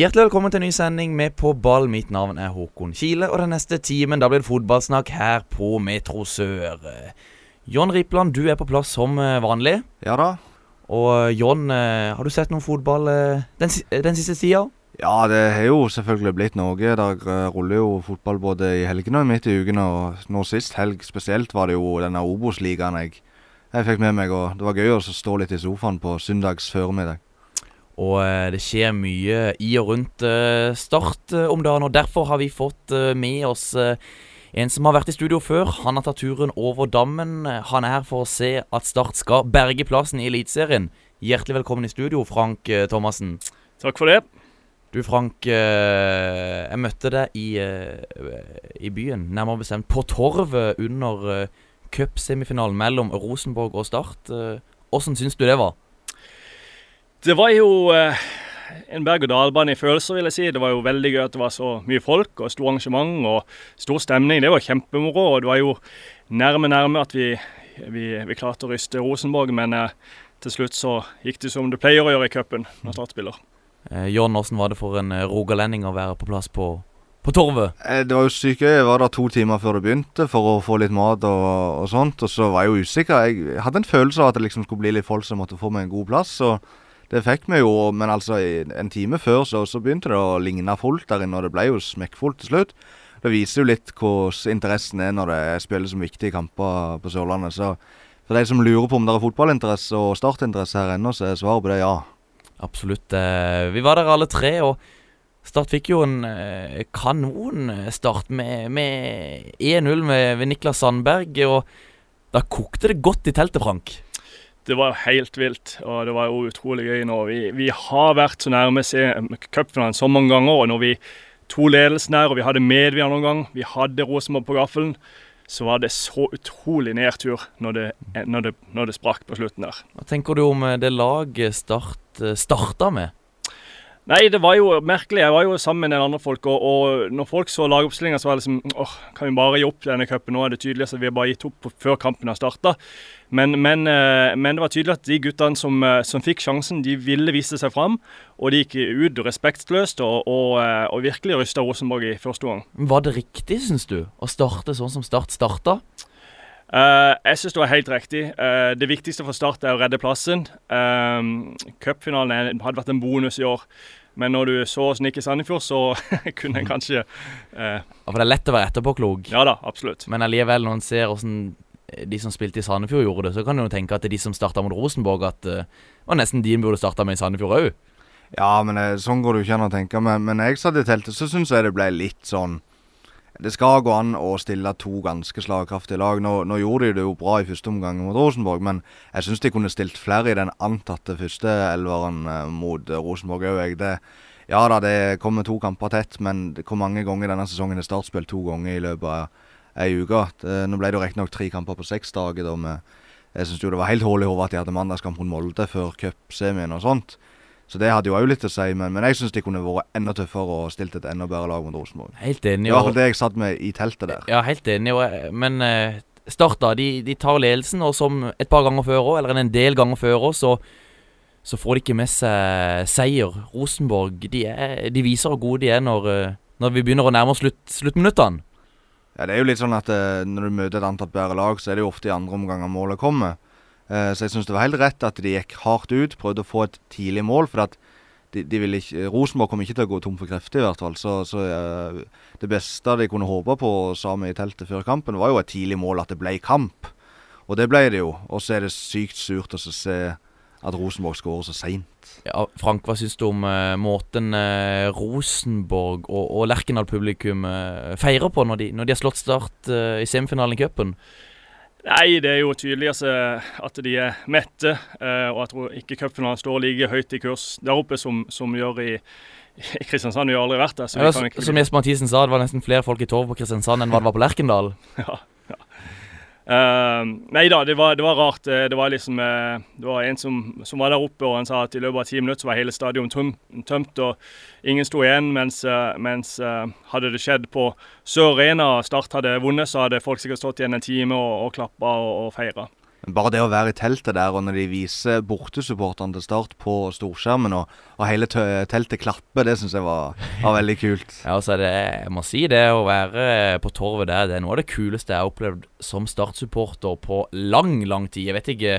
Hjertelig velkommen til en ny sending med På ball. Mitt navn er Håkon Kile, og den neste timen da blir det fotballsnakk her på Metro Sør. John Rippland, du er på plass som eh, vanlig. Ja da. Og eh, John, eh, har du sett noe fotball den, den siste tida? Ja, det har jo selvfølgelig blitt noe. Der ruller jo fotball både i helgene og midt i ukene. Og nå sist helg spesielt var det jo denne Obos-ligaen jeg, jeg fikk med meg. Og det var gøy å stå litt i sofaen på søndags formiddag. Og eh, det skjer mye i og rundt eh, Start eh, om dagen, og derfor har vi fått med oss en som har vært i studio før. Han har tatt turen over dammen. Han er her for å se at Start skal berge plassen i Eliteserien. Hjertelig velkommen i studio, Frank Thomassen. Takk for det. Du Frank, jeg møtte deg i, i byen, nærmere bestemt på Torvet under cupsemifinalen mellom Rosenborg og Start. Åssen syns du det var? Det var jo eh, en berg-og-dal-bane i følelser, vil jeg si. Det var jo veldig gøy at det var så mye folk og stort arrangement og stor stemning. Det var kjempemoro. og Det var jo nærme, nærme at vi, vi, vi klarte å ryste Rosenborg, men eh, til slutt så gikk det som det pleier å gjøre i cupen når Start spiller. Eh, John, hvordan var det for en eh, rogalending å være på plass på, på Torvet? Eh, Det var jo sykt gøy. Jeg var der to timer før det begynte for å få litt mat og, og sånt. Og så var jeg jo usikker. Jeg hadde en følelse av at det liksom skulle bli litt folk som måtte få meg en god plass. Så det fikk vi jo. Men altså, en time før så, så begynte det å ligne fullt der inne, og det ble jo smekkfullt til slutt. Det viser jo litt hvordan interessen er når det spilles som viktige kamper på Sørlandet. Så for de som lurer på om det er fotballinteresse og startinteresse her ennå, så er svaret på det ja. Absolutt. Eh, vi var der alle tre, og Start fikk jo en eh, kanonstart med, med 1-0 ved Niklas Sandberg. Og da kokte det godt i teltet, Frank. Det var jo helt vilt, og det var jo utrolig gøy nå. Vi, vi har vært så nærme cupfinalen så mange ganger, og når vi to ledelsen der, og vi hadde Medvia noen gang, vi hadde Rosenborg på gaffelen, så var det så utrolig nedtur når det, når det, når det sprakk på slutten der. Hva tenker du om eh, det laget Start eh, starta med? Nei, det var jo merkelig. Jeg var jo sammen med en del andre folk, og, og når folk så lagoppstillinga, så var det liksom åh, kan vi bare gi opp denne cupen? Nå er det tydelig at vi har bare gitt opp før kampen har starta. Men, men, eh, men det var tydelig at de guttene som, eh, som fikk sjansen, de ville vise seg fram. Og de gikk ut respektløst og, og, eh, og virkelig rysta Rosenborg i første gang. Var det riktig, syns du, å starte sånn som Start starta? Eh, jeg syns det var helt riktig. Uh, det viktigste for Start er å redde plassen. Uh, Cupfinalen er- hadde vært en bonus i år. Men når du så oss nikke Sandefjord, så kunne en kanskje uh, Ja, For det er lett å være etterpåklok. Ja da, absolutt. Men allikevel, når en ser åssen de som spilte i Sandefjord, gjorde det, så kan en jo tenke at det er de som starta mot Rosenborg, at det var nesten de en burde starta med i Sandefjord òg. Ja, men sånn går det jo ikke an å tenke. Men, men jeg satt i teltet, så syns jeg det ble litt sånn Det skal gå an å stille to ganske slagkraftige lag. Nå, nå gjorde de det jo bra i første omgang mot Rosenborg, men jeg syns de kunne stilt flere i den antatte første elveren mot eh, Rosenborg òg. ja da, det kommer to kamper tett, men hvor mange ganger denne sesongen er Start spilt to ganger i løpet av ei uke? Nå ble det jo riktignok tre kamper på seks dager. da med jeg syns det var helt hull i hodet at de hadde mandagskamp mot Molde før cupsemien og sånt. Så det hadde jo òg litt å si, men, men jeg syns de kunne vært enda tøffere og stilt et enda bedre lag mot Rosenborg. Helt Det var Og, det jeg satt med i teltet der. ja, helt enig. Og, men eh, Start. De, de tar ledelsen, og som et par ganger før òg, eller en del ganger før òg, så, så får de ikke med seg seier. Rosenborg de, er, de viser hvor gode de er når, eh, når vi begynner å nærme oss slutt, sluttminuttene. Ja, Det er jo litt sånn at eh, når du møter et antatt bedre lag, så er det jo ofte i andre omganger målet kommer. Eh, så jeg syns det var helt rett at de gikk hardt ut, prøvde å få et tidlig mål. For at de, de Rosenborg kom ikke til å gå tom for krefter, i hvert fall. Så, så uh, det beste de kunne håpe på, sa vi i teltet før kampen, var jo et tidlig mål, at det ble kamp. Og det ble det jo. Og så er det sykt surt å se at Rosenborg skårer så seint. Ja, Frank, hva syns du om uh, måten uh, Rosenborg og, og Lerkendal-publikum feirer på når de, når de har slått Start i semifinalen i cupen? Nei, det er jo tydelig altså, at de er mette. eh, og jeg tror ikke cupfinalen står like høyt i kurs der oppe som, som gjør i, i Kristiansand. Vi har aldri vært der. så vi kan ikke som Jesper Mathisen sa, det var nesten flere folk i Torv på Kristiansand enn hva det var på Lerkendal. Ja, ja. Nei da, det var, det var rart. Eh, Det var liksom eh, Det var en som, som var der oppe, og han sa at i løpet av ti minutter så var hele stadion tom, tømt, og ingen sto igjen. Mens, eh, mens hadde det skjedd på Sør Arena, Start hadde vunnet, så hadde folk sikkert stått igjen en time og, og klappa og, og feira. Bare det å være i teltet der, og når de viser bortesupporterne til Start på storskjermen, og, og hele teltet klapper, det syns jeg var, var veldig kult. Ja, altså det, jeg må si det å være på Torvet der, det er noe av det kuleste jeg har opplevd som Start-supporter på lang, lang tid. Jeg vet ikke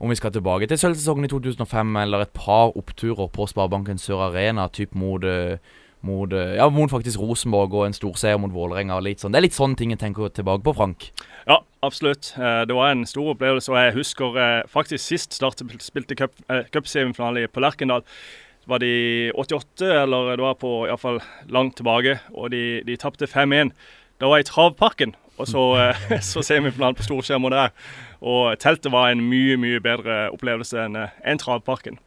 om vi skal tilbake til sølvsesongen i 2005, eller et par oppturer på Sparebanken Sør Arena, typ mot, eh, mot, eh, ja, mot faktisk Rosenborg og en storseier mot Vålerenga. sånn. Det er litt sånne ting jeg tenker tilbake på, Frank. Ja, absolutt. Eh, Det var en stor opplevelse. Og jeg husker eh, faktisk sist Start spilte cup- eh, på Lerkendal. Var de 88, eller det var på iallfall langt tilbake, og de, de tapte 5-1. Da var i Travparken og så, så semifinalen på storskjermen der. Og teltet var en mye, mye bedre opplevelse enn en Travparken.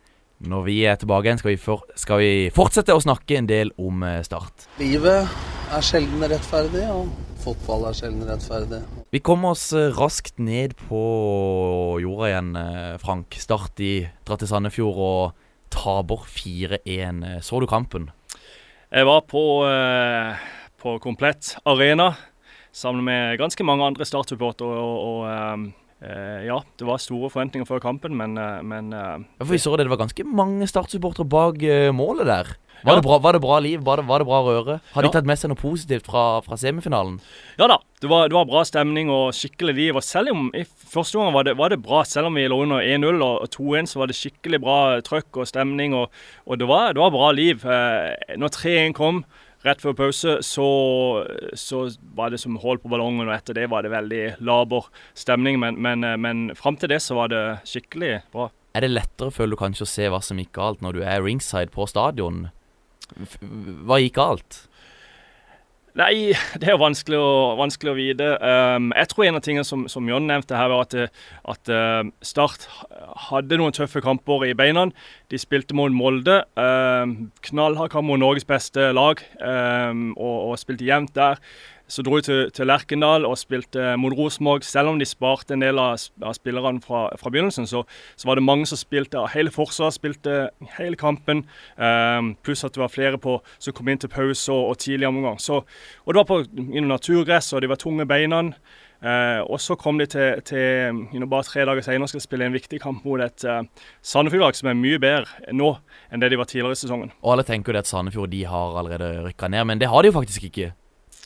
Når vi er tilbake igjen, skal vi, for, skal vi fortsette å snakke en del om eh, Start. Livet er sjelden rettferdig, og fotball er sjelden rettferdig. Vi kommer oss eh, raskt ned på jorda igjen, eh, Frank. Start i dra til Sandefjord og taper 4-1. Eh, Så du kampen? Jeg var på, på Komplett Arena sammen med ganske mange andre Start-supportere. Og, og ja, det var store forventninger før kampen, men, eh, men eh, Ja, for Vi så det, det var ganske mange Start-supportere bak eh, målet der. Var, Ja. det bra, var det bra liv? Var det, var det bra røre? Har de Ja. tatt med seg noe positivt fra, fra semifinalen? Ja da, det var, det var bra stemning og skikkelig liv. Og selv om i første gang var det, var det bra, selv om vi lå under 1-0 og og 2-1, så var det skikkelig bra trøkk og stemning. Og, og det, var, det var bra liv. Eh, når 3-1 kom rett før pause, så, så var det som hull på ballongen, og etter det var det veldig laber stemning. Men, men, eh, men fram til det så var det skikkelig bra. Er det lettere, føler du kanskje, å se hva som gikk galt når du er ringside på stadion? Hva gikk galt? Nei, det er jo vanskelig å, vanskelig å vite. Um, jeg tror en av tingene som, som John nevnte her, var at, at uh, Start hadde noen tøffe kamper i beina. De spilte mot Molde. Um, knallhard kamp mot Norges beste lag, um, og, og spilte jevnt der. Så dro de til, til Lerkendal og spilte mot Rosenborg. Selv om de sparte en del av, av spillerne fra, fra begynnelsen, så, så var det mange som spilte. Hele forsvaret spilte hele kampen. Um, pluss at det var flere på, som kom inn til pause og, og tidlig omgang. Så, og det var på you naturgress, og de var tunge beina. Uh, og så kom de til, til you know, bare tre dager senere skal spille en viktig kamp mot et uh, Sandefjord-lag som er mye bedre nå enn det de var tidligere i sesongen. Og alle tenker jo det at Sandefjord de har allerede rykka ned, men det har de jo faktisk ikke.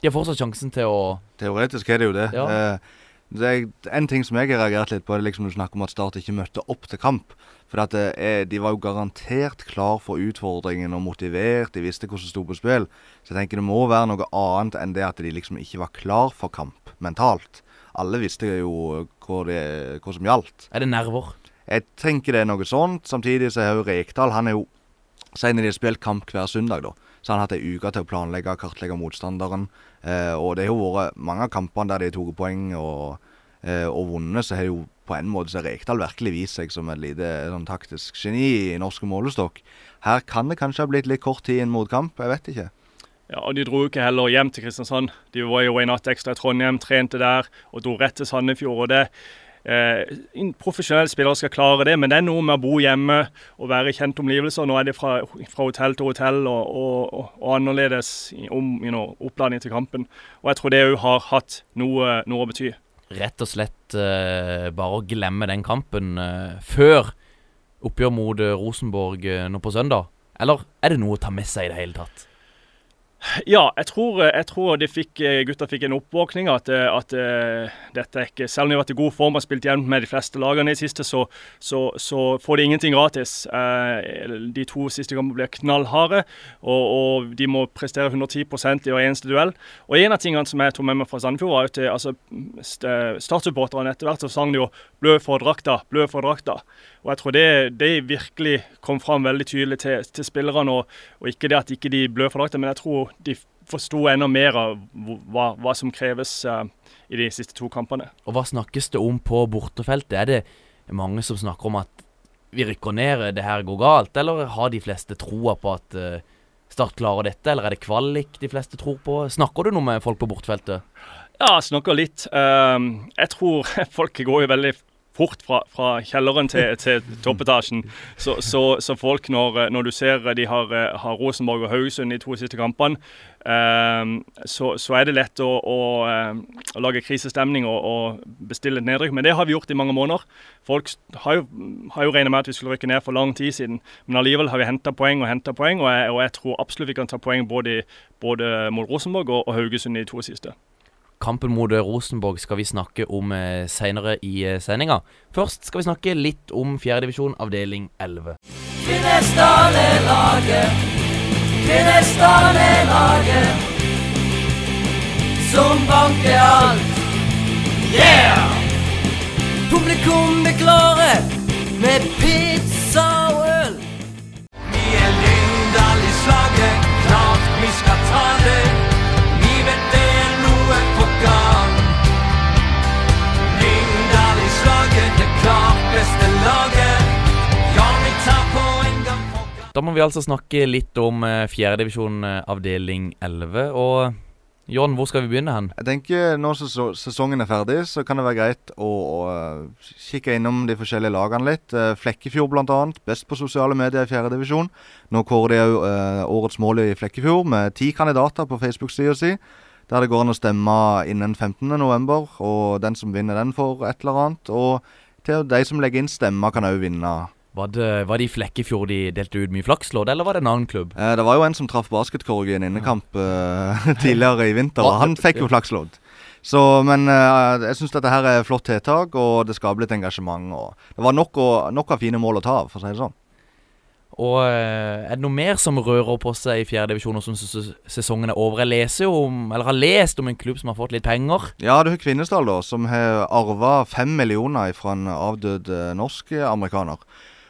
De har fortsatt sjansen til å Teoretisk er det jo det. Ja. Eh, det er en ting som jeg har reagert litt på, er liksom du snakker om at Start ikke møtte opp til kamp. For at er, De var jo garantert klar for utfordringen og motivert. De visste hvordan det sto på spill. Så jeg tenker det må være noe annet enn det at de liksom ikke var klar for kamp mentalt. Alle visste jo hva, det, hva som gjaldt. Er det nerver? Jeg tenker det er noe sånt. Samtidig så er jo Rekdal Han er jo Senere de har spilt kamp hver søndag, da. Så har han hatt ei uke til å planlegge kartlegge motstanderen. Eh, og det har jo vært mange av kampene der de har tatt poeng og, eh, og vunnet, så har jo på en måte så har Rekdal virkelig vist seg som et lite sånn taktisk geni i norsk målestokk. Her kan det kanskje ha blitt litt kort tid inn mot kamp, jeg vet ikke. Ja, og De dro ikke heller hjem til Kristiansand. De var jo en natt ekstra i Trondheim, trente der og dro rett til Sandefjord. og det eh, en Profesjonelle spillere skal klare det, men det er noe med å bo hjemme og være i kjente omgivelser. Nå er det fra, fra hotell til hotell og, og, og annerledes om you know, oppladning til kampen. Og Jeg tror det òg har hatt noe, noe å bety. Rett og slett eh, bare å glemme den kampen eh, før oppgjør mot eh, Rosenborg eh, nå på søndag? Eller er det noe å ta med seg i det hele tatt? Ja, jeg tror, jeg tror fikk, eh, gutta fikk en oppvåkning. At, eh, at eh, dette er ikke Selv om de har vært i god form og spilt jevnt med de fleste lagene i det siste, så, så, så får de ingenting gratis. Eh, De to siste kampene blir knallharde, og, og de må prestere 110% i hver eneste duell. Og En av tingene som jeg tok med meg fra Sandefjord, var at altså, st- Start-supporterne etter hvert så sang de jo 'blø for drakta', 'blø for drakta'. Og jeg tror det, det virkelig kom fram veldig tydelig til, til spillerne. Og, og ikke det at ikke de blør for drakta, men jeg tror de forsto enda mer av hva, hva som kreves eh, i de siste to kampene. Og hva snakkes det om på bortefeltet? Er det mange som snakker om at vi rykker ned, det her går galt? Eller har de fleste troa på at eh, Start klarer dette, eller er det kvalik de fleste tror på? Snakker du noe med folk på bortefeltet? Ja, snakker litt. Ehm, jeg tror folk går jo veldig fort fra, fra kjelleren til, til toppetasjen. Så, så, så folk, når, når, du ser de har, har, Rosenborg og Haugesund i to siste kampene, um, så, så, er det lett å, å, å lage krisestemning og, og, bestille et nedrykk. Men det har vi gjort i mange måneder. Folk har jo, har jo regnet med at vi skulle rykke ned for lang tid siden. Men allikevel har vi henta poeng og henta poeng, og jeg, og jeg, tror absolutt vi kan ta poeng både, både mot Rosenborg og, og Haugesund i to siste. Kampen mot Rosenborg skal vi snakke om eh, seinere i eh, sendinga. Først skal vi snakke litt om fjerdedivisjon avdeling 11. Kvinesdal er laget, Kvinesdal er laget som banker alt. Yeah! Publikum er klare med pizza og øl. Vi er Lyngdal i slaget, klart vi skal ta det. Da må vi altså snakke litt om eh, fjerdedivisjon eh, avdeling 11. Og John, hvor skal vi begynne hen? Jeg tenker Når sesongen er ferdig, så kan det være greit å, å uh, kikke innom de forskjellige lagene litt. Flekkefjord bl.a. Best på sosiale medier i fjerdedivisjon. Nå kårer de òg årets mål i Flekkefjord med ti kandidater på Facebook-sida si. Der det går an å stemme innen 15.11, og den som vinner den, får et eller annet. Og til de som legger inn stemmer, kan òg vinne. Var det, var det i Flekkefjord de delte ut mye flakslodd, eller var det en annen klubb? Eh, det var jo en som traff basketkorg i en innekamp eh, tidligere i vinter, og han fikk jo flakslodd. Så, men eh, jeg syns dette her er flott tiltak, og det skaper litt engasjement. Det var nok, å, nok av fine mål å ta av, for å si det sånn. Og eh, er det noe mer som rører på seg i fjerdedivisjon nå som ses- sesongen er over? Jeg leser jo om, eller har lest om en klubb som har fått litt penger. Ja, du har Kvinesdal, da, som har arva fem millioner fra en avdød eh, norsk amerikaner.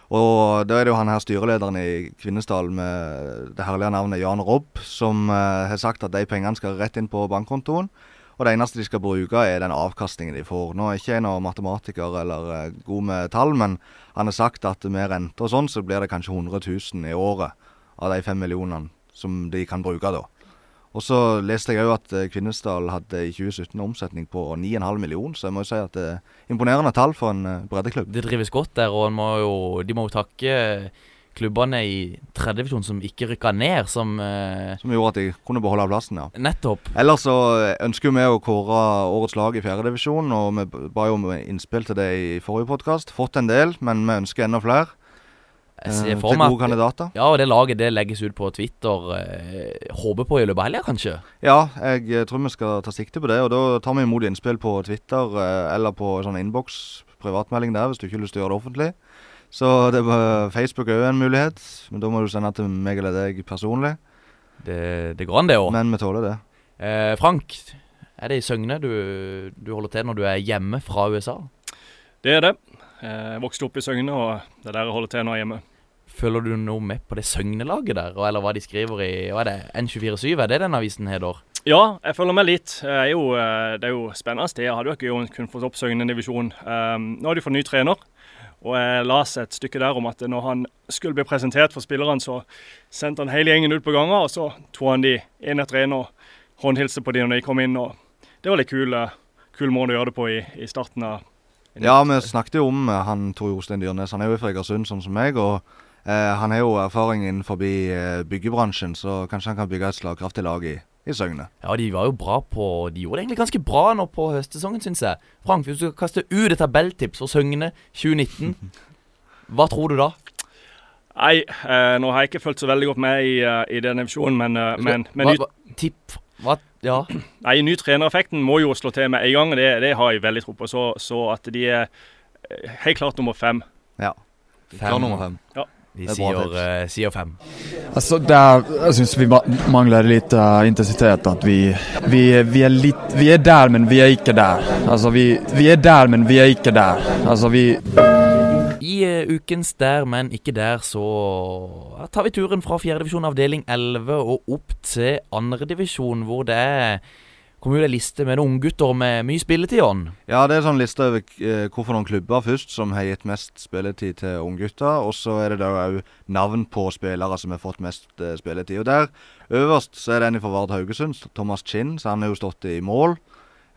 Og da er det jo han her styrelederen i Kvinesdal med det herlige navnet Jan Robb, som eh, har sagt at de pengene skal rett inn på bankkontoen. Og det eneste de skal bruke, er den avkastningen de får. Nå er ikke jeg noen matematiker eller eh, god med tall, men han har sagt at med rente og sånn, så blir det kanskje 100 000 i året av de fem millionene som de kan bruke da. Og så leste jeg òg at eh, Kvinesdal hadde i 2017 omsetning på 9,5 millioner, så jeg må jo si at det er imponerende tall for en eh, breddeklubb. Det drives godt der, og må jo, de må jo takke klubbene i tredjedivisjon som ikke rykka ned, som eh, Som gjorde at de kunne beholde plassen, ja. Nettopp. Ellers så ønsker vi å kåre årets lag i fjerdedivisjon, og vi ba jo om innspill til det i forrige podkast. Fått en del, men vi ønsker enda flere. Jeg eh, ser til for meg gode kandidater. Ja, og det laget det legges ut på Twitter. Eh, håper på i løpet av helga, kanskje? Ja, jeg eh, tror vi skal ta sikte på det. Og da tar vi imot innspill på Twitter eh, eller på sånn innboks, privatmelding der, hvis du ikke har lyst til å gjøre det offentlig. Så det er Facebook er jo en mulighet, men da må du sende til meg eller deg personlig. Det, det går an, det òg. Men vi tåler det. Eh, Frank, er det i Søgne du, du holder til når du er hjemme fra USA? Det er det. Jeg vokste opp i Søgne, og det er der jeg holder til nå hjemme. Følger du noe med på det Søgne-laget der, eller hva de skriver i hva er det, N247? Er det den avisen heter? Ja, jeg følger med litt. Det er jo, eh, det er jo spennende sted. Jeg hadde jo ikke kunnet fått opp Søgne divisjon. Um, nå har de fått ny trener, og jeg leste et stykke der om at når han skulle bli presentert for spillerne, så sendte han hele gjengen ut på ganger, og så tok han de én etter én og håndhilste på de når de kom inn. og Det var litt kul, eh, kul måte å gjøre det på i, i starten av Ja, vi snakket jo om eh, han Tor Jostein Dyrnes. Han er jo fra Egersund, sånn som meg. og eh, han har jo erfaring innenfor eh, byggebransjen, så kanskje han kan bygge et slagkraftig lag i, i Søgne. Ja, de var jo bra på De gjorde det egentlig ganske bra nå på høstsesongen, syns jeg. Frank, hvis du skal kaste ut et tabelltips for Søgne 2019, hva tror du da? Nei, eh, nå har jeg ikke fulgt så veldig godt med i, eh, i den divisjonen, men, eh, men, men hva, hva, Tipp Hva? Ja. nei, ny trenereffekten må jo slå til med en gang. Det, det har jeg veldig tro på. Så, så at de er eh, helt klart nummer fem. Ja. Klar nummer fem. Vi er bra sier, eh, sier fem. Altså, der, jeg syns vi mangler litt uh, intensitet. At vi, vi, vi er litt Vi er der, men vi er ikke der. Altså, vi, vi er der, men vi er ikke der. Altså, vi I uh, ukens Der, men ikke der, så tar vi turen fra fjerdedivisjon avdeling 11 og opp til andredivisjon, hvor det er kom ut ei liste med noen unggutter med mye spilletid. Jon. Ja, det er sånn liste over eh, hvorfor noen klubber først som har gitt mest spilletid til unggutter. Og så er det da òg navn på spillere som har fått mest eh, spilletid. Og der øverst så er det en fra Vard Haugesund, Thomas Kinn, Så han har jo stått i mål.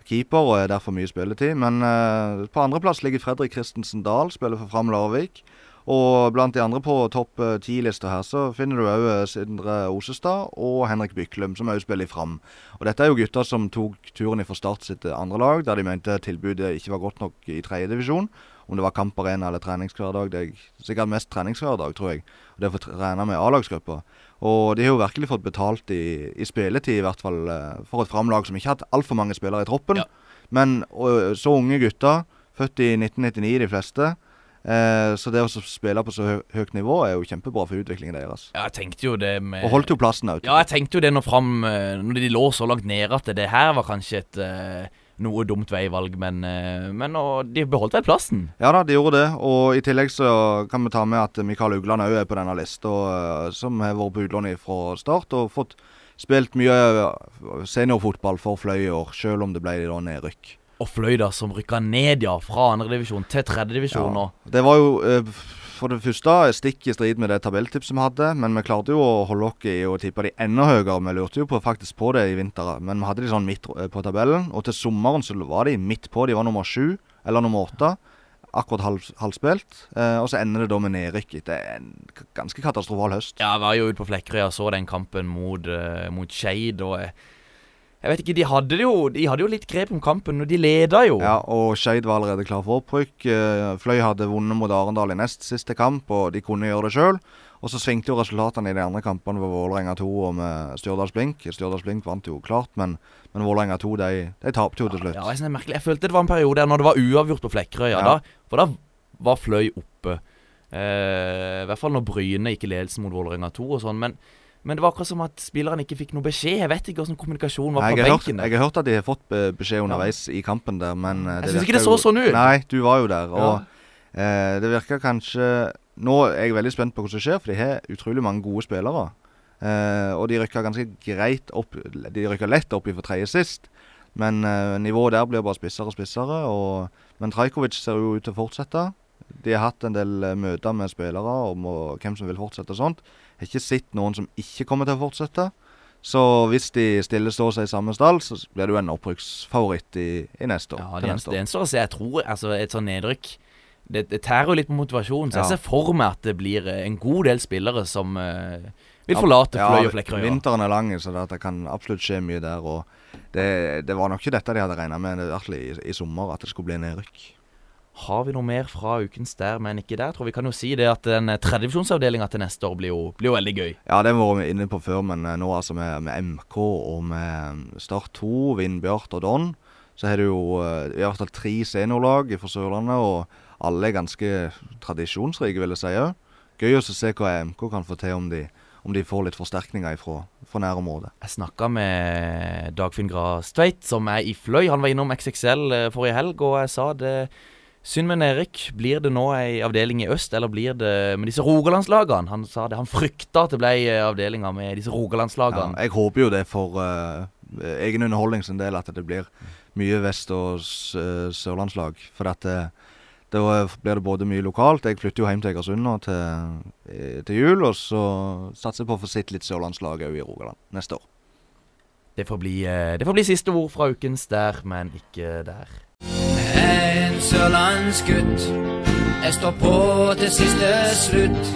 Keeper og er derfor mye spilletid. Men uh, på andreplass ligger Fredrik Christensen Dahl, spiller for Fram Larvik. Og blant de andre på topp eh, ti-lista her, så finner du òg eh, Sindre Osestad og Henrik Byklum, som òg spiller i Fram. Og dette er jo gutter som tok turen fra Start sitt andre lag, der de mente tilbudet ikke var godt nok i tredjedivisjon. Om det var kamparena eller treningshverdag. Det er sikkert mest treningshverdag, tror jeg. Og det å få trene med A-lagsgruppa. Og de har jo virkelig fått betalt i, i spilletid, i hvert fall for et Fram-lag som ikke har hatt altfor mange spillere i troppen. Ja. Men og, så unge gutter, født i 1999 de fleste. Eh, så det å spille på så hø høyt nivå er jo kjempebra for utviklingen deres. Ja, jeg tenkte jo det med Og holdt jo plassen òg. Ja, jeg tenkte jo det når fram Når de lå så langt nede at det her var kanskje et uh, noe dumt veivalg, men, uh, men de beholdt vel plassen? Ja da, de gjorde det. Og i tillegg så kan vi ta med at Mikael Ugland òg er på denne lista, uh, som har vært på utlån fra start og fått spilt mye seniorfotball for Fløy i år, selv om det ble da nedrykk og Fløy, da, som rykka ned ja, fra andredivisjon til tredjedivisjon ja. Det var jo eh, for det første stikk i strid med det tabelltipset vi hadde. Men vi klarte jo å holde oss i å tippe de enda høyere. Vi lurte jo på, faktisk på det i vinter, men vi hadde de sånn midt eh, på tabellen. Og til sommeren så var de midt på. De var nummer sju eller nummer åtte. Akkurat halv, halvspilt. Eh, og så ender det da med nedrykk etter en ganske katastrofal høst. Ja, jeg var jo ute på Flekkerøy og så den kampen mot, uh, mot Skeid. og... Jeg vet ikke, De hadde jo, de hadde jo litt grep om kampen, og de leda jo. Ja, og Skeid var allerede klar for opprykk. Eh, Fløy hadde vunnet mot Arendal i nest siste kamp, og de kunne gjøre det sjøl. Og så svingte jo resultatene i de andre kampene ved Vålerenga 2 og med Stjørdals Blink. Stjørdals Blink vant jo klart, men, men Vålerenga 2 de, de tapte jo til slutt. Ja, ja, jeg, merkelig. jeg følte det var en periode der når det var uavgjort på Flekkerøya. Ja. for da var Fløy oppe. Eh, I hvert fall når Bryne gikk i ledelsen mot Vålerenga 2 og sånn. men men det var akkurat som at spillerne ikke fikk noe beskjed. Jeg vet ikke hvordan kommunikasjonen var på benken. jeg har hørt at de har fått beskjed underveis ja. i kampen der, men eh, Jeg syns ikke det så sånn ut. Nei, du var jo der. Og ja. eh, det virker kanskje Nå er jeg veldig spent på hva som skjer, for de har utrolig mange gode spillere. Eh, og de rykker ganske greit opp De rykker lett opp fra tredje sist. Men eh, nivået der blir bare spissere og spissere. Og, men Trajkovic ser jo ut til å fortsette. De har hatt en del eh, møter med spillere om og, hvem som vil fortsette og sånt. Jeg har ikke sett noen som ikke kommer til å fortsette. Så hvis de stiller står seg i samme stall, så blir det jo en opprykksfavoritt i, i, neste år. Ja, det gjenstår å se. Jeg tror altså, et sånt nedrykk det, det tærer jo litt på motivasjonen. Så ja. jeg ser for meg at det blir eh, en god del spillere som uh, vil forlate ja, Fløy og Flekkerøy. Vinteren er lang, så det kan absolutt skje mye der. Og det, det var nok ikke dette de hadde regna med i, i, sommer, at det skulle bli nedrykk. Har vi noe mer fra ukens der, men ikke der? Tror vi kan jo si det at den tredje tredjedivisjonsavdelinga til neste år blir jo, blir jo, veldig gøy. Ja, det har vi inne på før, men eh, nå altså med, med MK og med Start 2, Vindbjart og Don, så har du jo eh, i hvert fall tre seniorlag fra Sørlandet, og alle er ganske tradisjonsrike, vil jeg si. Gøy å se hva MK kan få til om de, om de får litt forsterkninger fra, fra nærområdet. Jeg snakka med Dagfinn Grastveit, som er i Fløy. Han var innom XXL forrige helg, og jeg sa det Synd med Erik. Blir det nå ei avdeling i øst, eller blir det med disse rogalandslagene? Han sa det, han frykta at det ble avdelinger med disse rogalandslagene. Ja, jeg håper jo det for uh, egen underholdning sin del, at det blir mye vest- og sørlandslag. For at uh, da blir det både mye lokalt. Jeg flytter jo hjem til Egersund nå til, eh, til, jul. Og så satser jeg på å få sett litt sørlandslag òg i Rogaland neste år. Det får, bli, det får bli siste ord fra ukens der, men ikke der en sørlandsgutt. Jeg står på til siste slutt.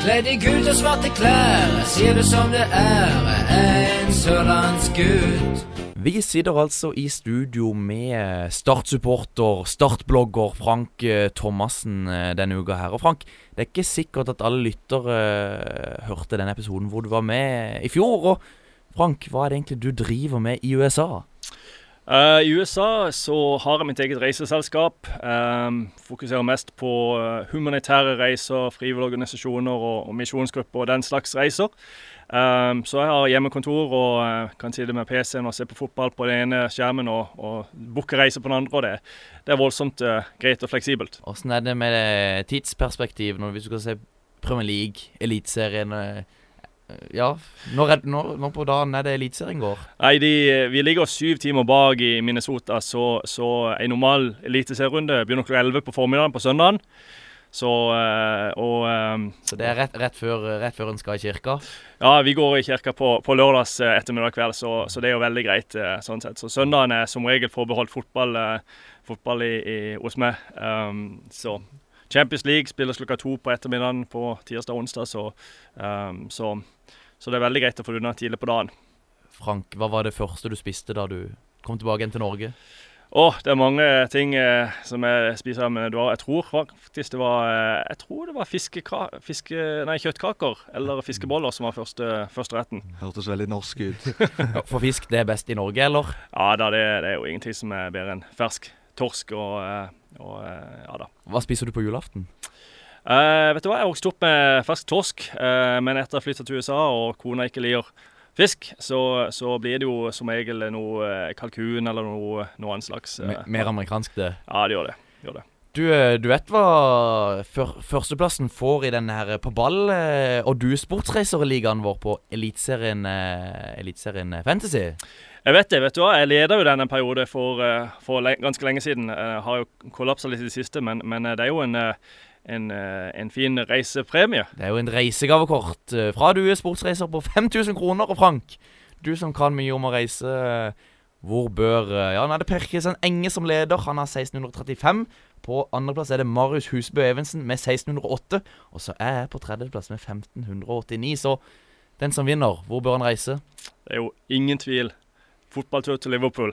Kledd i gult og svarte klær, sier det som det er, en sørlandsgutt. Vi sitter altså i studio med Start-supporter, Start-blogger Frank eh, Thomassen eh, denne uka her. Og Frank, det er ikke sikkert at alle lyttere uh, hørte den episoden hvor du var med i fjor. Og Frank, hva er det egentlig du driver med i USA? Uh, I USA så har jeg mitt eget reiseselskap. Um, fokuserer mest på uh, humanitære reiser, frivillige organisasjoner og, og misjonsgrupper og den slags reiser. Um, så jeg har hjemmekontor og uh, kan sitte med PC-en og se på fotball på den ene skjermen og, og booke reiser på den andre. og Det, det er voldsomt greit og fleksibelt. Hvordan er det med tidsperspektiv når du skal se Premier League, Eliteserien? Ja, når, er, når, når på dagen er det Eliteserien går? Nei, de, Vi ligger syv timer bak i Minnesota, så, så en normal eliteserierunde begynner klokka 11 på formiddagen på søndagen. Så eh, Og eh, Så det er rett, rett, før, rett før en skal i kirka? ja, vi går i kirka på, på lørdags eh, ettermiddag kveld, så, så det er jo veldig greit eh, sånn sett. Så søndagen er som regel forbeholdt fotball, eh, fotball i, i, hos meg. Um, så Champions League spilles klokka to på ettermiddagen på tirsdag og onsdag, så, um, så, så det er veldig greit å få det unna tidlig på dagen. Frank, hva var det første du spiste da du kom tilbake igjen til Norge? Å, det er mange ting eh, som jeg spiser men var, jeg tror faktisk det var eh, Jeg tror det var fiske, nei, kjøttkaker eller fiskeboller som var første, første retten. Hørtes veldig norsk ut. Ja, For fisk, det er best i Norge, eller? Ja da, det, det er jo ingenting som er bedre enn fersk torsk og, eh, og eh, ja da. Hva spiser du på julaften? Uh, vet du hva, jeg vokste opp med fersk torsk, uh, men etter å ha flytta til USA og kona ikke liker fisk, så, så blir det jo som regel noe kalkun eller noe, noe annet slags. Uh, Mer amerikansk, det. Ja, det gjør det. Gjør det. Du, du vet hva før, førsteplassen får i denne her på ball- og du sportsreiserligaen vår på Eliteserien Eliteserien Fantasy? Jeg vet det, vet du hva. Jeg leda jo denne perioden periode for, eh, for le ganske lenge siden. Jeg har jo kollapsa litt i det siste, men, men eh, det er jo en, eh, en, eh, en fin reisepremie. Det er jo en reisegavekort eh, fra du er sportsreiser på 5000 kroner. Og Frank, du som kan mye om å reise, eh, hvor bør eh, Ja, nå er det Per Kristian Enge som leder. Han har 1635. På andreplass er det Marius Husbø Evensen med 1608. Og så er jeg på tredjeplass med 1589. Så den som vinner, hvor bør han reise? Det er jo ingen tvil. Fotballtur til Liverpool.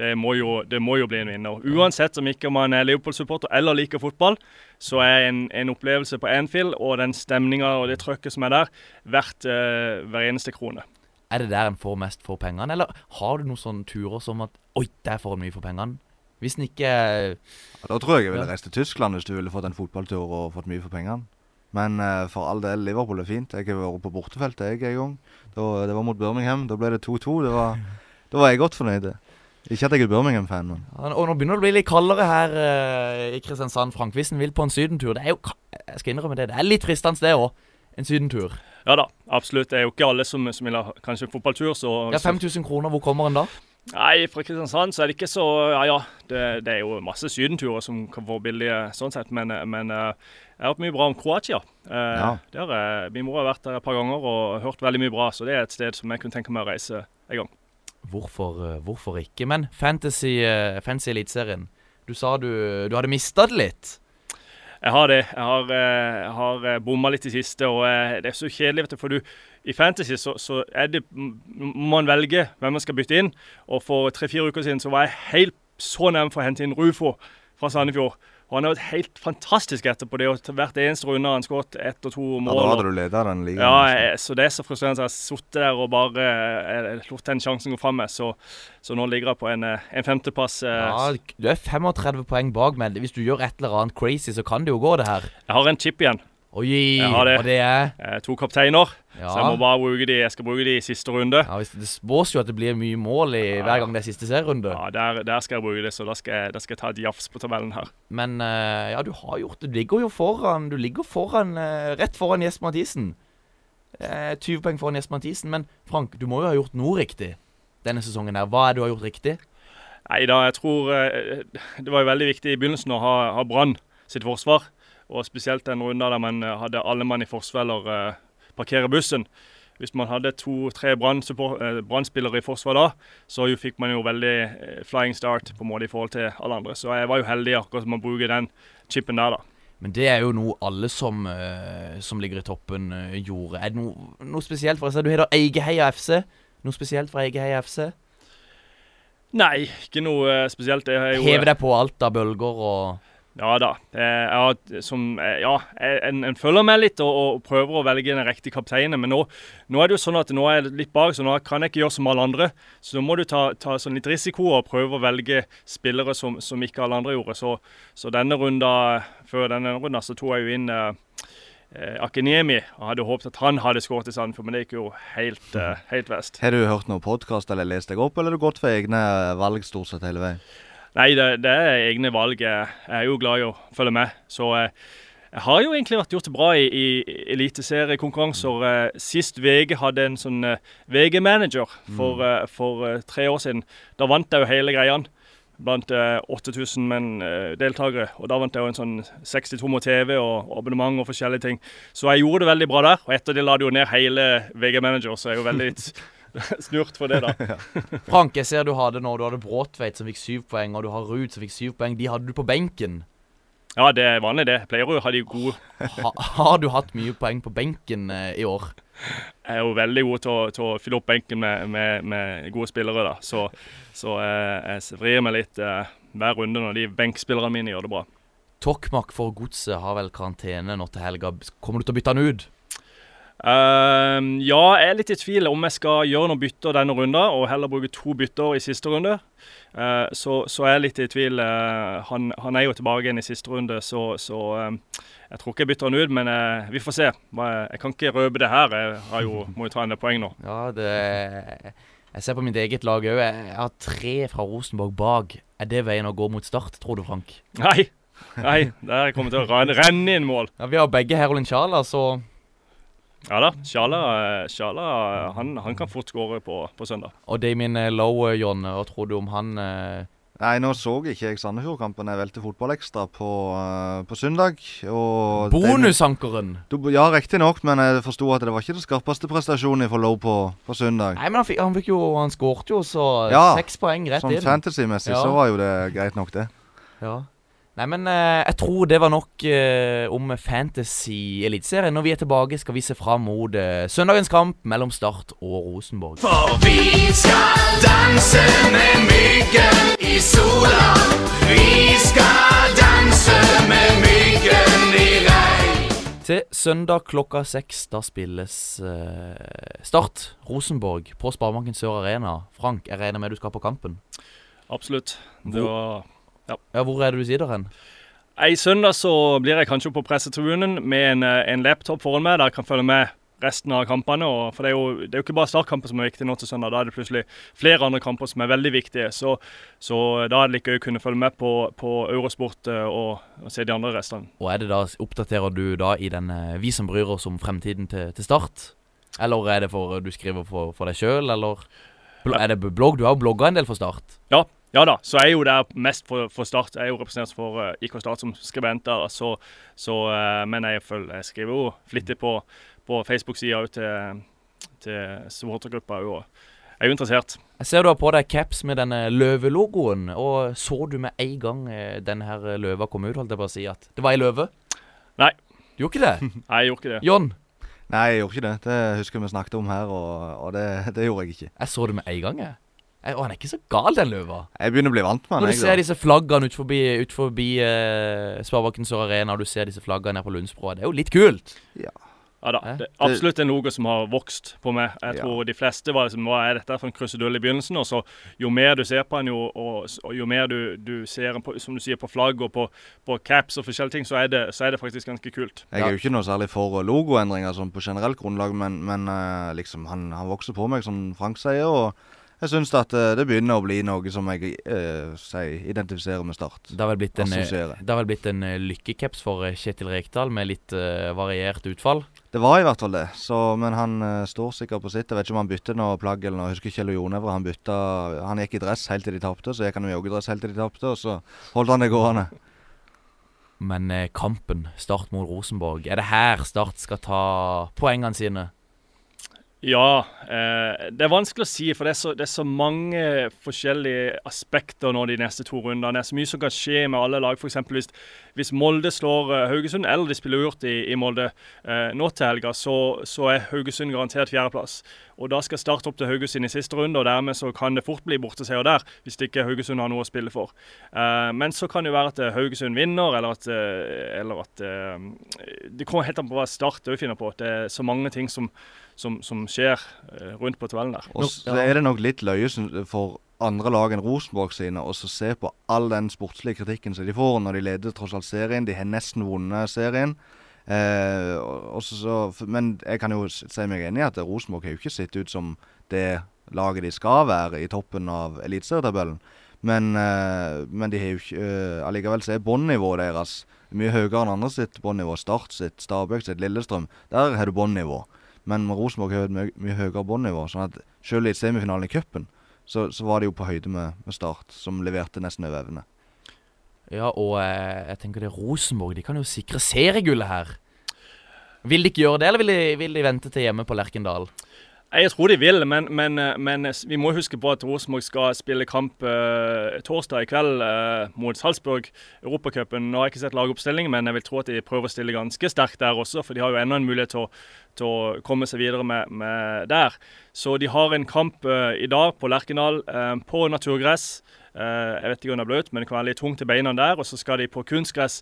Det må, jo, det må jo bli en vinner. Uansett om ikke man er Liverpool-supporter eller liker fotball, så er en, en opplevelse på Anfield og den stemninga og det trøkket som er der, verdt eh, hver eneste krone. Er det der en får mest for pengene, eller har du noen sånne turer som at Oi, der får en mye for pengene? Hvis en ikke Ja, Da tror jeg jeg ville reist til Tyskland hvis du ville fått en fotballtur og fått mye for pengene. Men eh, for all del, Liverpool er fint. Jeg har vært på bortefeltet jeg en gang. Da, det var mot Birmingham. Da ble det 2-2. Det var- Da var jeg godt fornøyd. Ikke at jeg er Birmingham-fan, men Ja, Og nå begynner det å bli litt kaldere her eh, i Kristiansand. Frank, hvis en vil på en sydentur Det er jo Jeg skal innrømme det. Det er litt fristende, det òg. En sydentur. Ja da, absolutt. Det er jo ikke alle som, som vil ha kanskje fotballtur, så Ja, 5000 kroner, hvor kommer en da? Nei, fra Kristiansand så er det ikke så Ja ja, det, det er jo masse sydenturer som kan få billige sånn sett, men, men eh, jeg har hørt mye bra om Kroatia. Eh, Ja. der, eh, min mor har vært der et par ganger og hørt veldig mye bra, så det er et sted som jeg kunne tenke meg å reise en gang. Hvorfor, eh, hvorfor ikke? Men Fantasy, eh, fantasy Eliteserien. Du sa du, du hadde mista det litt. Jeg har det. Jeg har, eh, jeg har bomma litt i siste, og det er så kjedelig, vet du. For du, i Fantasy så, så det, må man velge hvem man skal bytte inn. Og for tre-fire uker siden så var jeg helt så nær for å hente inn Rufo fra Sandefjord. Og han har vært helt fantastisk etterpå det. Og til hvert eneste runde har han skåret ett og to ja, da hadde du leda den ligaen. Ja, altså. jeg, så det er så frustrerende. Jeg har sittet der og bare eh, lot den sjansen gå fra meg. Så, så nå ligger jeg på en, eh, en femteplass. eh, Ja, du er 35 poeng bak, men hvis du gjør et eller annet crazy, så kan det jo gå, det her. Jeg har en chip igjen. Oi, Jeg har det. og det er Eh, to kapteiner. ja. Så jeg må bare bruke de, jeg skal bruke de i siste runde. ja, Det spås jo at det blir mye mål i hver gang det er siste serierunde. Ja, der, der skal jeg bruke det, så da skal jeg, da skal jeg ta et jafs på tabellen her. Men eh, ja, du har gjort det. Du ligger jo foran Du ligger foran eh, rett foran Jesper Mathisen. Eh, 20 poeng foran Jesper Mathisen. Men Frank, du må jo ha gjort noe riktig denne sesongen. her Hva er det du har gjort riktig? Nei da, jeg tror eh, Det var jo veldig viktig i begynnelsen å ha, ha Brann sitt forsvar. Og spesielt den runden der man eh, hadde alle mann i forsvar eh, parkere bussen. Hvis man hadde to-tre Brann-spillere i forsvar da, så jo fikk man jo veldig eh, flying start på en måte i forhold til alle andre. Så jeg var jo heldig akkurat som å bruke den chipen der, da. Men det er jo noe alle som, eh, som ligger i toppen, eh, gjorde. Er det noe, noe spesielt? for? Du heter Eigeheia FC. Noe spesielt fra Eigeheia FC? Nei, ikke noe eh, spesielt. Heve deg på alt av bølger og Ja da. Eh, Jeg som eh, Ja, en, en følger med litt og, og prøver å velge den riktige kapteinen. Men nå, nå er det jo sånn at nå er jeg litt bak, så nå kan jeg ikke gjøre som alle andre. Så nå må du ta, ta sånn litt risiko og prøve å velge spillere som, som ikke alle andre gjorde. Så, så denne runda, før denne runda så tok jeg jo inn eh, Akenemi. Akiniemi og hadde håpet at han hadde skåret i Sandefjord, men det gikk jo helt, eh, helt vest. Har du hørt noen podkast eller lest deg opp, eller har du gått for egne valg stort sett hele veien? Nei, det, det er egne valg. Jeg er jo glad i å følge med. Så jeg, jeg har jo egentlig vært gjort bra i, i eliteseriekonkurranser. Eh, sist VG hadde en sånn eh, VG-manager for, eh, for eh, tre år siden. Da vant jeg jo hele greia blant eh, 8000 menn eh, deltakere. Og da vant jeg jo en sånn 62 mot TV og abonnement og forskjellige ting. Så jeg gjorde det veldig bra der. Og etter det la de jo ned hele VG-manager, så jeg er jo veldig snurt for det, da. Frank, jeg ser du hadde nå Du hadde Bråtveit som fikk syv poeng, og du har Ruud som fikk syv poeng. De hadde du på benken. Ja, det er vanlig, det. Pleier å ha de gode. Ha, har du hatt mye poeng på benken eh, i år? Jeg er jo veldig god til å, til å fylle opp benken med, med, med gode spillere, da. Så, så eh, jeg vrir meg litt eh, hver runde når de benkspillerne mine gjør det bra. Tokmak for Godset har vel karantene nå til helga. Kommer du til å bytte han ut? Ehm, ja, jeg er litt i tvil om jeg skal gjøre noen bytter denne runden, og heller bruke to bytter i siste runde. Uh, så, så er jeg litt i tvil. Uh, han, han, er jo tilbake igjen i siste runde, så, så eh, jeg tror ikke jeg bytter han ut. Men eh, vi får se. Jeg kan ikke røpe det her. Jeg har jo, må jo ta en del poeng nå. Ja, det Jeg ser på mitt eget lag òg. Jeg har tre fra Rosenborg bak. Er det veien å gå mot start, tror du, Frank? Nei. Nei, der kommer til å renne inn mål. Ja, Vi har begge Herolin Sjala, så ja da. Sjala, Sjala han, han, kan fort skåre på, på, søndag. Og Damien Lowe, John, hva tror du om han? Eh? Nei, nå så ikke jeg Sandefjord-kampen. Jeg velte fotballekstra på, uh, på søndag. Bonusankeren! Du, ja, riktignok, men jeg forsto at det var ikke den skarpeste prestasjonen for Lowe på, på, søndag. Nei, men han, fikk, han, fikk jo, han skåret jo så ja, seks poeng rett sånn inn. Sånn fantasy-messig ja. så var jo det greit nok, det. Ja. Nei, men eh, jeg tror det var nok eh, om Fantasy-eliteserien. Når vi er tilbake, skal vi se fram mot eh, søndagens kamp mellom Start og Rosenborg. For vi skal danse med myggen i sola. Vi skal danse med myggen i regn. Til søndag klokka seks, da spilles eh, Start Rosenborg på Sparebanken Sør Arena. Frank, jeg regner med du skal på kampen? Absolutt. Det var ja. ja. Hvor er det du sitter hen? I søndag så blir jeg kanskje på pressetribunen med en, eh, en, laptop foran meg der jeg kan følge med resten av kampene. For det er, jo, det er, jo, ikke bare startkamper som er viktig nå til søndag. Da er det plutselig flere andre kamper som er veldig viktige. Så, så da er det like gøy å kunne følge med på, på Eurosport eh, og, og, se de andre restene. Og er det da, Oppdaterer du da i den eh, Vi som bryr oss om fremtiden til, til Start? Eller er det for du skriver for, for deg sjøl, eller er det blogg? Du har jo blogga en del for Start? Ja, ja da, så jeg er jo der mest for, for Start. Jeg er jo representert for uh, IK Start som skribenter. Så, så, uh, men jeg, følger, jeg, skriver jo flittig på, på Facebook-sida til, til supportergruppa òg. Jeg er jo interessert. Jeg ser du har på deg caps med denne løvelogoen. og Så du med en gang eh, denne her løva kom ut? holdt jeg på å si at Det var ei løve? Nei. Du gjorde ikke det? Nei, jeg gjorde ikke det. John? Nei, jeg gjorde ikke det. Det husker vi snakket om her, og, og det, det, gjorde jeg ikke. Jeg så det med en gang, jeg. Å, han er ikke så gal, den løva. Jeg begynner å bli vant med han. Når du ser disse flaggene ut forbi, ut forbi eh, Sparebanken Sør Arena, og du ser disse flaggene her på Lundsbroa, det er jo litt kult. Ja. Ja da, det er absolutt en logo som har vokst på meg. Jeg tror de fleste var liksom Hva er dette for en krusedull i begynnelsen? Og så jo mer du ser på den, jo, og, og jo mer du, du ser på, som du sier, på flagg og på, på caps og forskjellige ting, så er, det, så er, det, faktisk ganske kult. Jeg er jo ikke noe særlig for logoendringer sånn på generelt grunnlag, men, men uh, liksom han, han, vokser på meg, som Frank sier. og jeg syns at uh, det begynner å bli noe som jeg uh, sier, identifiserer med Start. Det har vel blitt en, det har vel blitt en lykkecaps for Kjetil Rekdal med litt uh, variert utfall? Det var i hvert fall det, så, men han står sikkert på sitt. Jeg vet ikke om han bytter noe plagg eller noe. Jeg husker Kjell Jonevre. Han bytta Han gikk i dress helt til de tapte, så gikk han i joggedress helt til de tapte, og så holdt han det gående. Men kampen, Start mot Rosenborg, er det her Start skal ta poengene sine? Ja, eh, det er vanskelig å si, for det er, så, det er, så, mange forskjellige aspekter nå de neste to rundene. Det er så mye som kan skje med alle lag. F.eks. Hvis, hvis Molde slår uh, Haugesund, eller de spiller uavgjort i, i, Molde uh, nå til helga, så, så, er Haugesund garantert fjerdeplass. Og Da skal Start opp til Haugesund i siste runde, og dermed så kan det fort bli borteseier der. Hvis ikke Haugesund har noe å spille for. Uh, men så kan det jo være at Haugesund vinner, eller at, eller at Det kommer helt an på hva Start òg finner på. Det er så mange ting som som, som skjer eh, rundt på tabellen der. Og så er det nok litt løye for andre lag enn Rosenborg sine å se på all den sportslige kritikken som de får når de leder tross alt serien. De har nesten vunnet serien. Eh, så, men jeg kan jo si meg enig i at Rosenborg har jo ikke sett ut som det laget de skal være i toppen av eliteserietabellen. Men, eh, men de har jo ikke, eh, allikevel så er båndnivået deres Mye høyere enn andre sitt båndnivå. Start sitt, Stabæk sitt, Lillestrøm. Der har du båndnivå. Men Rosenborg har et mye, mye høyere båndnivå. Sånn at selv i semifinalen i cupen, så, så var de jo på høyde med, med Start, som leverte nesten over evne. Ja, og eh, jeg tenker det er Rosenborg De kan jo sikre seriegullet her. Vil de ikke gjøre det, eller vil de, vil de vente til hjemme på Lerkendal? Jeg tror de vil, men, men, men vi må huske på at Rosenborg skal spille kamp eh, torsdag i kveld eh, mot Salzburg. Europacupen. Har jeg ikke sett lagoppstilling, men jeg vil tro at de prøver å stille ganske sterkt der også. For de har jo enda en mulighet til å, til å, komme seg videre med, med der. Så de har en kamp eh, i dag på Lerkendal, eh, på naturgress. Eh, jeg vet ikke om det er bløt, men det kan være litt tungt i beina der. Og så skal de på kunstgress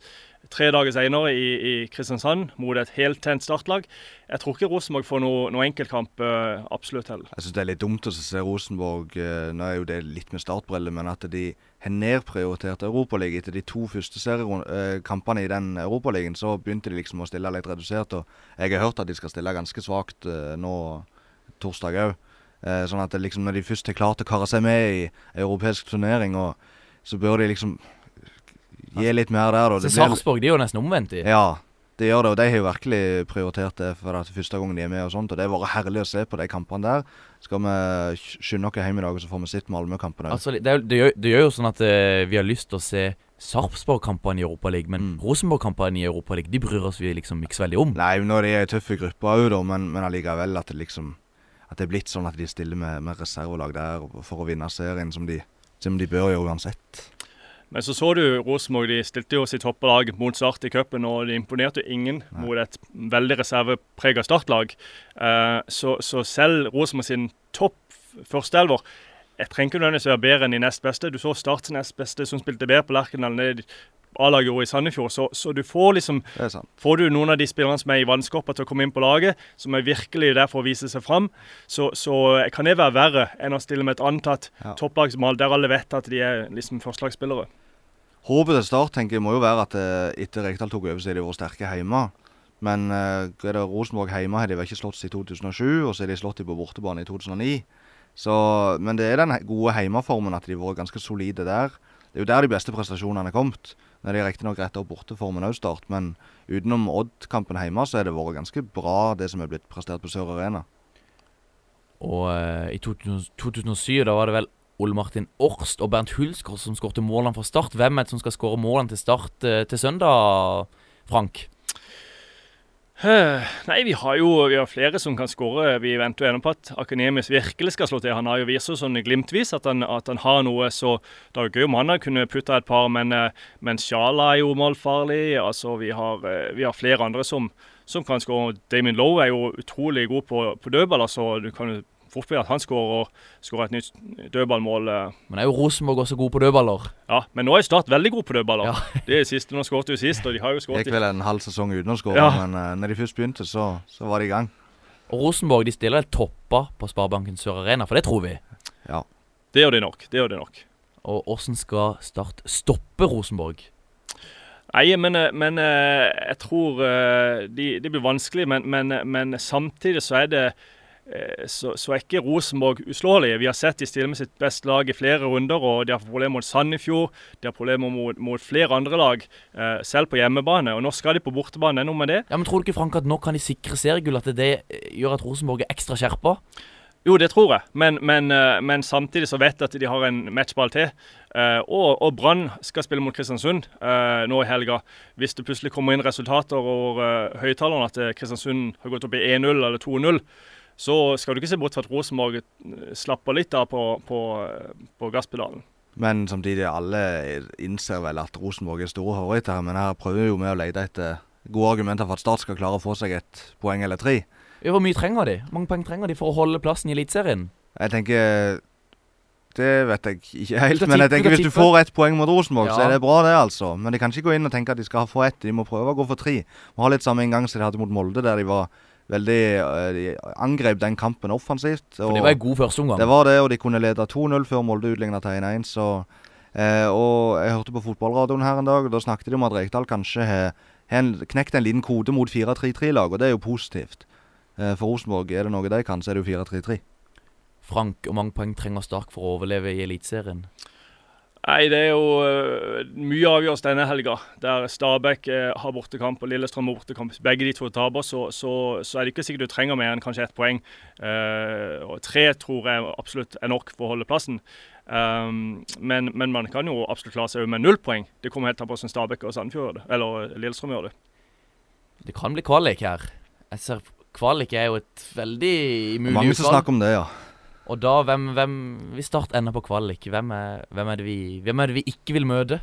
tre dager senere i, i Kristiansand mot et heltent startlag. Jeg tror ikke Rosenborg får noe, noe enkeltkamp uh, absolutt heller. Jeg syns det er litt dumt å se Rosenborg uh, Nå er jo det litt med startbriller, men at de har nedprioritert Europaligaen etter de to første seriekampene uh, i den Europaligaen. Så begynte de liksom å stille litt redusert. Og jeg har hørt at de skal stille ganske svakt nå torsdag òg. Eh, sånn at liksom, når de først har klart å karre seg med i europeisk turnering, så bør de liksom gi litt mer der. Da. Så Sarpsborg de er jo nesten omvendt i? Ja, de gjør det. Og de har jo virkelig prioritert det for det første gang de er med. og sånt, og Det har vært herlig å se på de kampene der. Skal vi skynde oss hjem i dag, og så får vi sett Malmö-kampene. Altså, det, det, gjør, det, gjør jo sånn at uh, vi har lyst til å se Sarpsborg-kampene i Europaligaen, men mm. Rosenborg-kampene i Europaligaen de bryr oss vi liksom ikke så veldig om. Nei, nå er de ei tøffe grupper òg, men, men allikevel at det liksom at det er blitt sånn at de stiller med, med reservelag der for å vinne serien, som de, som de bør gjøre uansett. Men så så du Rosenborg, de stilte jo sitt hoppelag mot Start i cupen, og de imponerte ingen Nei. mot et veldig reservepreget startlag. Uh, så, så, selv Rosenborg sin topp førsteelver jeg trenger ikke nødvendigvis være bedre enn de nest beste. Du så Starts nest beste som spilte bedre på Lerkendal. A-laget gjorde i Sandefjord. Så, så, du får liksom Får du noen av de spillerne som er i vannskorpa til å komme inn på laget, som er virkelig der for å vise seg fram, så, så kan det være verre enn å stille med et antatt ja. topplag som der alle vet at de er liksom førstelagsspillere. Håpet til Start tenker jeg må jo være at uh, etter Rekdal tok over, så har de vært sterke hjemme. Men uh, er det Rosenborg hjemme har de vel ikke slått i 2007, og så har de slått dem på bortebane i 2009. Så, men det er den gode hjemmeformen at de har vært ganske solide der. Det er jo der de beste prestasjonene er kommet. Når de riktignok retta opp borteformen òg, Start. Men utenom Odd-kampen hjemme, så har det vært ganske bra, det som er blitt prestert på Sør Arena. Og uh, i 2007 da var det vel Ole Martin Orst og Bernt Hulsker som skårte målene for Start. Hvem er det som skal skåre målene til Start uh, til søndag, Frank? Nei, vi har jo vi har flere som kan skåre. Vi venter jo ennå på at Akademisk virkelig skal slå til. Han har jo vist sånn glimtvis at han, at han har noe, så det er gøy om han kunne putte et par. Men, eh, men Sjala er jo målfarlig. Altså, vi har, eh, vi har flere andre som, som kan skåre. Damien Lowe er jo utrolig god på, på dødball. altså du kan jo fort bli at han skårer, skårer et nytt dødballmål. Eh. Men er jo Rosenborg også god på dødballer? Ja, men nå er Start veldig god på dødballer. Ja. det er siste, Nå skåret jo sist, og de har jo skåret Gikk vel en halv sesong uten å skåre, ja. men uh, når de først begynte, så, så, var de i gang. Og Rosenborg de stiller toppa på Sparebanken Sør Arena, for det tror vi? Ja. Det gjør de nok. det gjør de nok. Og hvordan skal Start stoppe Rosenborg? Nei, men, eh, men jeg tror det de blir vanskelig, men, men, men samtidig så er det Eh, så, så, er ikke Rosenborg uslåelige. Vi har sett de stille med sitt beste lag i flere runder, og de har problemer mot Sandefjord. De har problemer mot, mot flere andre lag, eh, selv på hjemmebane. Og nå skal de på bortebane. Det er noe med det. Ja, men Tror du ikke Frank, at nå kan de sikre seriegull? At det eh, gjør at Rosenborg er ekstra skjerpa? Jo, det tror jeg, men, men, men, samtidig så vet jeg at de har en matchball til. Uh, og, og Brann skal spille mot Kristiansund nå i helga. Hvis det plutselig kommer inn resultater uh, høyttalerne at Kristiansund har gått opp i 1-0 eller 2-0, så skal du ikke se bort fra at Rosenborg eh, slapper litt av på, på, på gasspedalen. Men samtidig, alle innser vel at Rosenborg er store favoritter. Men her prøver vi jo med å lete etter gode argumenter for at Start skal klare å få seg et poeng eller tre. Hvor mye trenger de? Hvor mange poeng trenger de for å holde plassen i Eliteserien? Jeg tenker Det vet jeg ikke helt. Men jeg tenker hvis du får ett poeng mot Rosenborg, ja. så er det bra, det, altså. Men de kan ikke gå inn og tenke at de skal få ett. De må prøve å gå for tre. Må ha litt samme inngang som de hadde mot Molde, der de var veldig uh, De angrep den kampen offensivt. For Det var en god førsteomgang. Det var det, og de kunne lede 2-0 før Molde utligna til 1-1. Så Eh, Og jeg hørte på fotballradioen her en dag, og da snakket de om at Rekdal kanskje har knekt en liten kode mot 4-3-3-lag, og det er jo positivt. Eh, for Rosenborg er det noe de kan, så er det jo 4-3-3. Frank, hvor mange poeng trenger Stark for å overleve i Eliteserien? Nei, det er jo øh, mye avgjøres denne helga. Der Stabæk øh, har bortekamp og Lillestrøm har bortekamp. Begge de to taper, så, så, så er det ikke sikkert du trenger mer enn kanskje ett poeng. Uh, og tre tror jeg absolutt er nok for å holde plassen. Um, men, men man kan jo absolutt klare seg med null poeng. Det kommer helt an på hvordan Stabæk og Sandefjord gjør det. Eller Lillestrøm gjør det. Det kan bli kvalik her. Jeg ser Kvalik er jo et veldig mulig Mange som snakker om det, ja. Og da, hvem, hvem Hvis Start ender på kvalik, hvem er, hvem, er det vi, hvem er det vi ikke vil møte?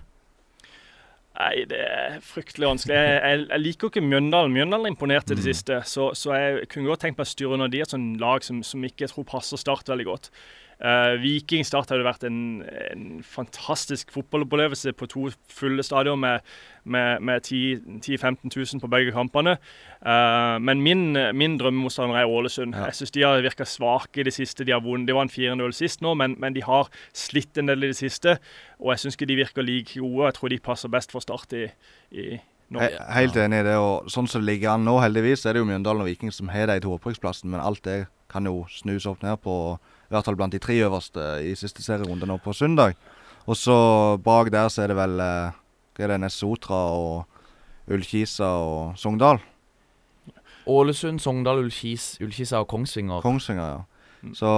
Nei, det er fryktelig vanskelig. Jeg, jeg, jeg liker jo ikke Mjøndalen. Mjøndalen imponerte i det siste, så, så jeg kunne godt tenkt meg å styre under de et sånt lag som, som ikke jeg tror passer Start veldig godt. Eh, Viking Start hadde vært en, en fantastisk fotballopplevelse på to fulle stadion med, med, med 10 10 000-15 000 på begge kampene. Uh, men min, min drømmemotstander er Ålesund. Ja. Jeg syns de har virka svake i det siste. De har vunnet. De en 4-0 sist nå, men, men de har slitt en del i det siste. Og jeg syns ikke de virker like gode. Jeg tror de passer best for Start i, i Norge. Er helt enig i det. og Sånn som det ligger an nå, heldigvis, er det jo Mjøndalen og Viking som har de to opprykksplassene. Men alt det kan jo snus opp ned på i hvert fall blant de tre øverste i siste serierunde nå på søndag. Og så bak der så er det vel eh, hva er det, Nessotra og Ullkisa og Sogndal. Ålesund, Sogndal, Ullkis, Ullkisa og Kongsvinger. Kongsvinger, ja. Så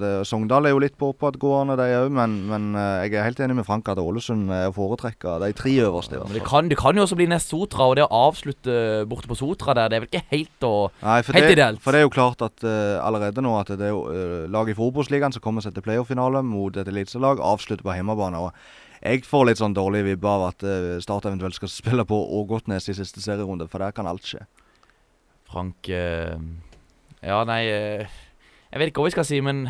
det, Sogndal er jo litt på oppadgående, de òg. Men, men eh, jeg er helt enig med Frank at Ålesund er å foretrekke de tre øverste. Ja, Men det kan, det kan jo også bli nest Sotra, og det å avslutte borte på Sotra der, det er vel ikke helt å Nei, for Helt det, ideelt. For det er jo klart at uh, allerede nå at det er jo uh, lag i Forobos-ligaen som kommer seg til playoff-finale mot et eliteserielag, avslutter på hjemmebane. og Jeg får litt sånn dårlig vibbe av at uh, Start eventuelt skal spille på Ågotnes i siste serierunde, for der kan alt skje. Frank Ja, nei Jeg vet ikke hva vi skal si, men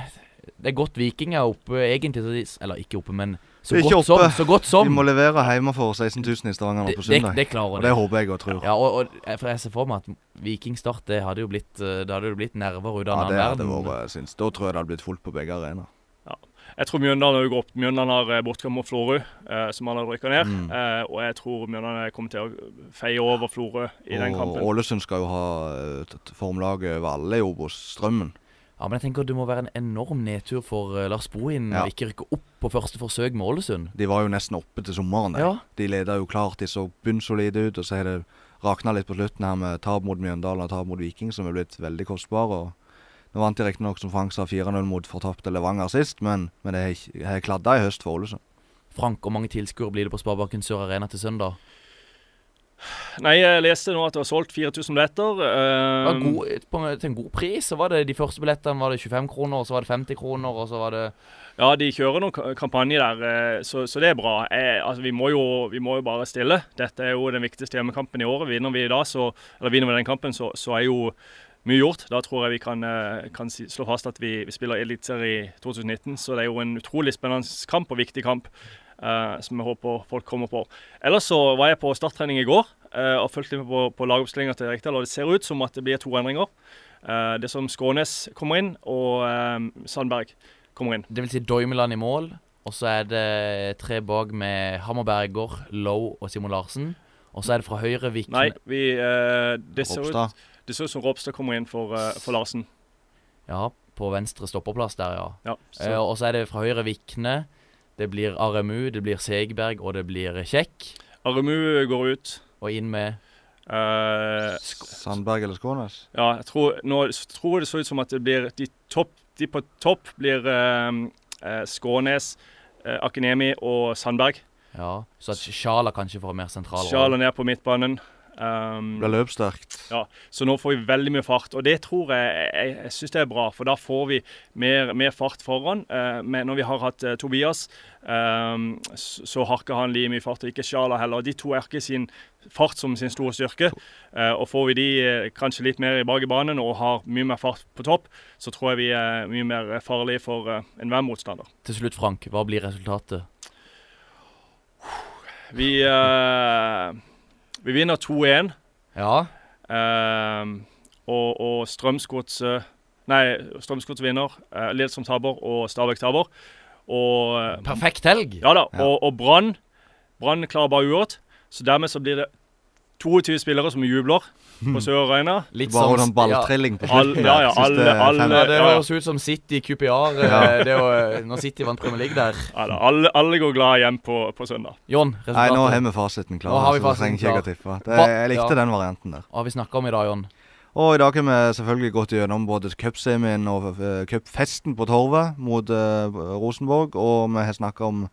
det er godt Viking er oppe, egentlig. Eller ikke oppe, men så Ikke godt som. oppe. Så godt som. De må levere hjemme for 16 000 i Stavanger nå på søndag. det klarer og de. det håper jeg og tror. Ja, og, og for jeg ser for meg at Vikingstart, det hadde jo blitt eh, Det hadde jo blitt nerver ut av Ja, det hadde verden. vært, syns. Da tror jeg det hadde blitt fullt på begge arenaer. Jeg tror Mjøndalen går opp. Mjøndalen har eh, bortkamp mot Florø, eh, som han har rykka ned. Mm. Eh, og jeg tror Mjøndalen kommer til å feie over Florø i den Og kampen. Ålesund skal jo ha formlaget over alle i Obos-strømmen. Ja, men jeg tenker det må være en enorm nedtur for eh, Lars Bohin Ja. å ikke rykke opp på første forsøk med Ålesund. De var jo nesten oppe til sommeren. Ja. De leda jo klart, de så bunnsolide ut. Og så har det rakna litt på slutten her med tap mot Mjøndalen og tap mot Viking, som er blitt veldig kostbare. og Nå vant de riktignok, som Frank sa, 4-0 mot fortapte Levanger sist, men, men det har kladda i høst for Ålesund. Frank, hvor mange tilskuere blir det på Sparebanken Sør Arena til søndag? Nei, jeg leste nå at det var solgt 4000 billetter. Eh, var god, på, til en god pris. Så var det De første billettene var det 25 kroner, og så var det 50 kroner, og så var det Ja, de kjører noen ka- kampanje der, eh, så, så det er bra. Jeg, altså, vi, må jo, vi må jo bare stille. Dette er jo den viktigste hjemmekampen i året. Vinner vi i dag, så, eller vinner vi den kampen, så, så er jo mye gjort. Da tror jeg vi kan, eh, kan slå fast at vi, vi spiller Eliteserien i 2019. Så det er jo en utrolig spennende kamp og viktig kamp. Eh, som jeg håper folk kommer på. Ellers så var jeg på starttrening i går eh, og fulgte med på, på lagoppstillinga til Rekdal. Og det ser ut som at det blir to endringer. Eh, det som Skånes kommer inn, og Sandberg kommer inn. Det vil si Doimeland i mål. Og så er det tre bak med Hammerberger, Low og Simon Larsen. Og så er det fra høyre Vikne Nei, vi, det, ser ut, det ser ut som Ropstad kommer inn for, for Larsen. Ja, på venstre stopperplass der, ja. Ja, så. og så er det fra høyre Vikne. Det blir RMU, det blir Segberg, og det blir Kjekk. RMU går ut. Og inn med uh, Sandberg eller Skånes? ja, jeg tror, nå tror jeg det så ut som at det blir de, topp, de på topp blir eh, eh, Skånes, uh, Akinemi og Sandberg. Ja, så at Sjala kanskje får en mer sentral Sjala ned på midtbanen. Um, Blir løpssterkt. Ja, så nå får vi veldig mye fart, og det tror jeg Jeg, jeg syns det er bra, for da får vi mer, mer fart foran. Uh, men når vi har hatt uh, Tobias, um, så, har ikke han like mye fart, og ikke Sjala heller. De to er ikke sin fart som sin store styrke. Uh, og får vi de kanskje litt mer i bak i banen og har mye mer fart på topp, så tror jeg vi er mye mer farlige for enhver motstander. Til slutt, Frank, hva blir resultatet? Vi, vi vinner 2-1. Ja, Um, og, og Strømsgodset Nei, Strømsgodset vinner. Uh, Lillestrøm taper, og Stabæk taper. Og eh, perfekt helg! Ja da. Ja. Og, og Brann Brann klarer bare uavgjort. Så dermed så blir det 22 spillere som jubler. På Sør Arena. Litt Bare som- sånn balltrilling på slutten. ja, ja, alle- alle- Ja, det Ja, ja. høres ut som City QPR. eh, Ja. Det å, eh, når City vant Premier League der. Ja, da, alle, alle går glad hjem på, på søndag. Jon, Nei, nå har vi fasiten klar. Nå har vi så fasiten trenger ikke jeg å klar. tippe. Det, jeg likte ja. den varianten der. Hva har vi snakka om i dag, Jon? Og i dag har vi selvfølgelig gått gjennom både cupsemien og eh, cupfesten på Torvet mot uh, Rosenborg. Og vi har snakka om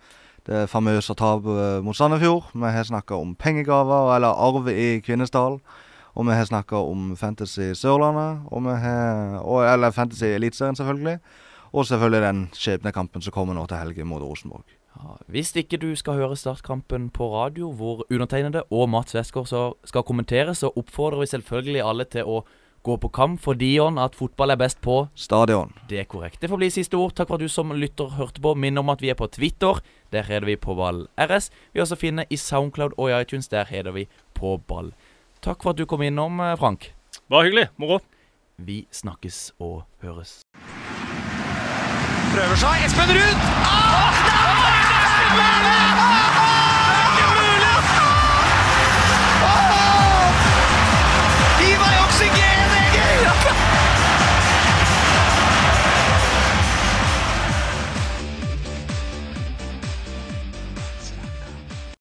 det famøse tapet mot Sandefjord. Vi har snakka om pengegaver, eller arv i Kvinesdal. Og vi har snakka om Fantasy Sørlandet, og vi har, og, eller Fantasy Eliteserien, selvfølgelig. Og selvfølgelig den skjebnekampen som kommer nå til helgen mot Rosenborg. Ja, hvis ikke du skal høre startkampen på radio, hvor undertegnede og Mats Westgård skal kommentere, så oppfordrer vi selvfølgelig alle til å gå på kamp, fordi Dion at fotball er best på Stadion. Det er korrekt. Det får bli siste ord. Takk for at du som lytter hørte på. Minn om at vi er på Twitter. Der heter vi på ball RS. Vi også finner i Soundcloud og i iTunes. Der heter vi på ball. Takk for at du kom innom, eh, Frank. Bare hyggelig. Moro. Vi snakkes og høres. Prøver seg. Espen Ruud! Ah!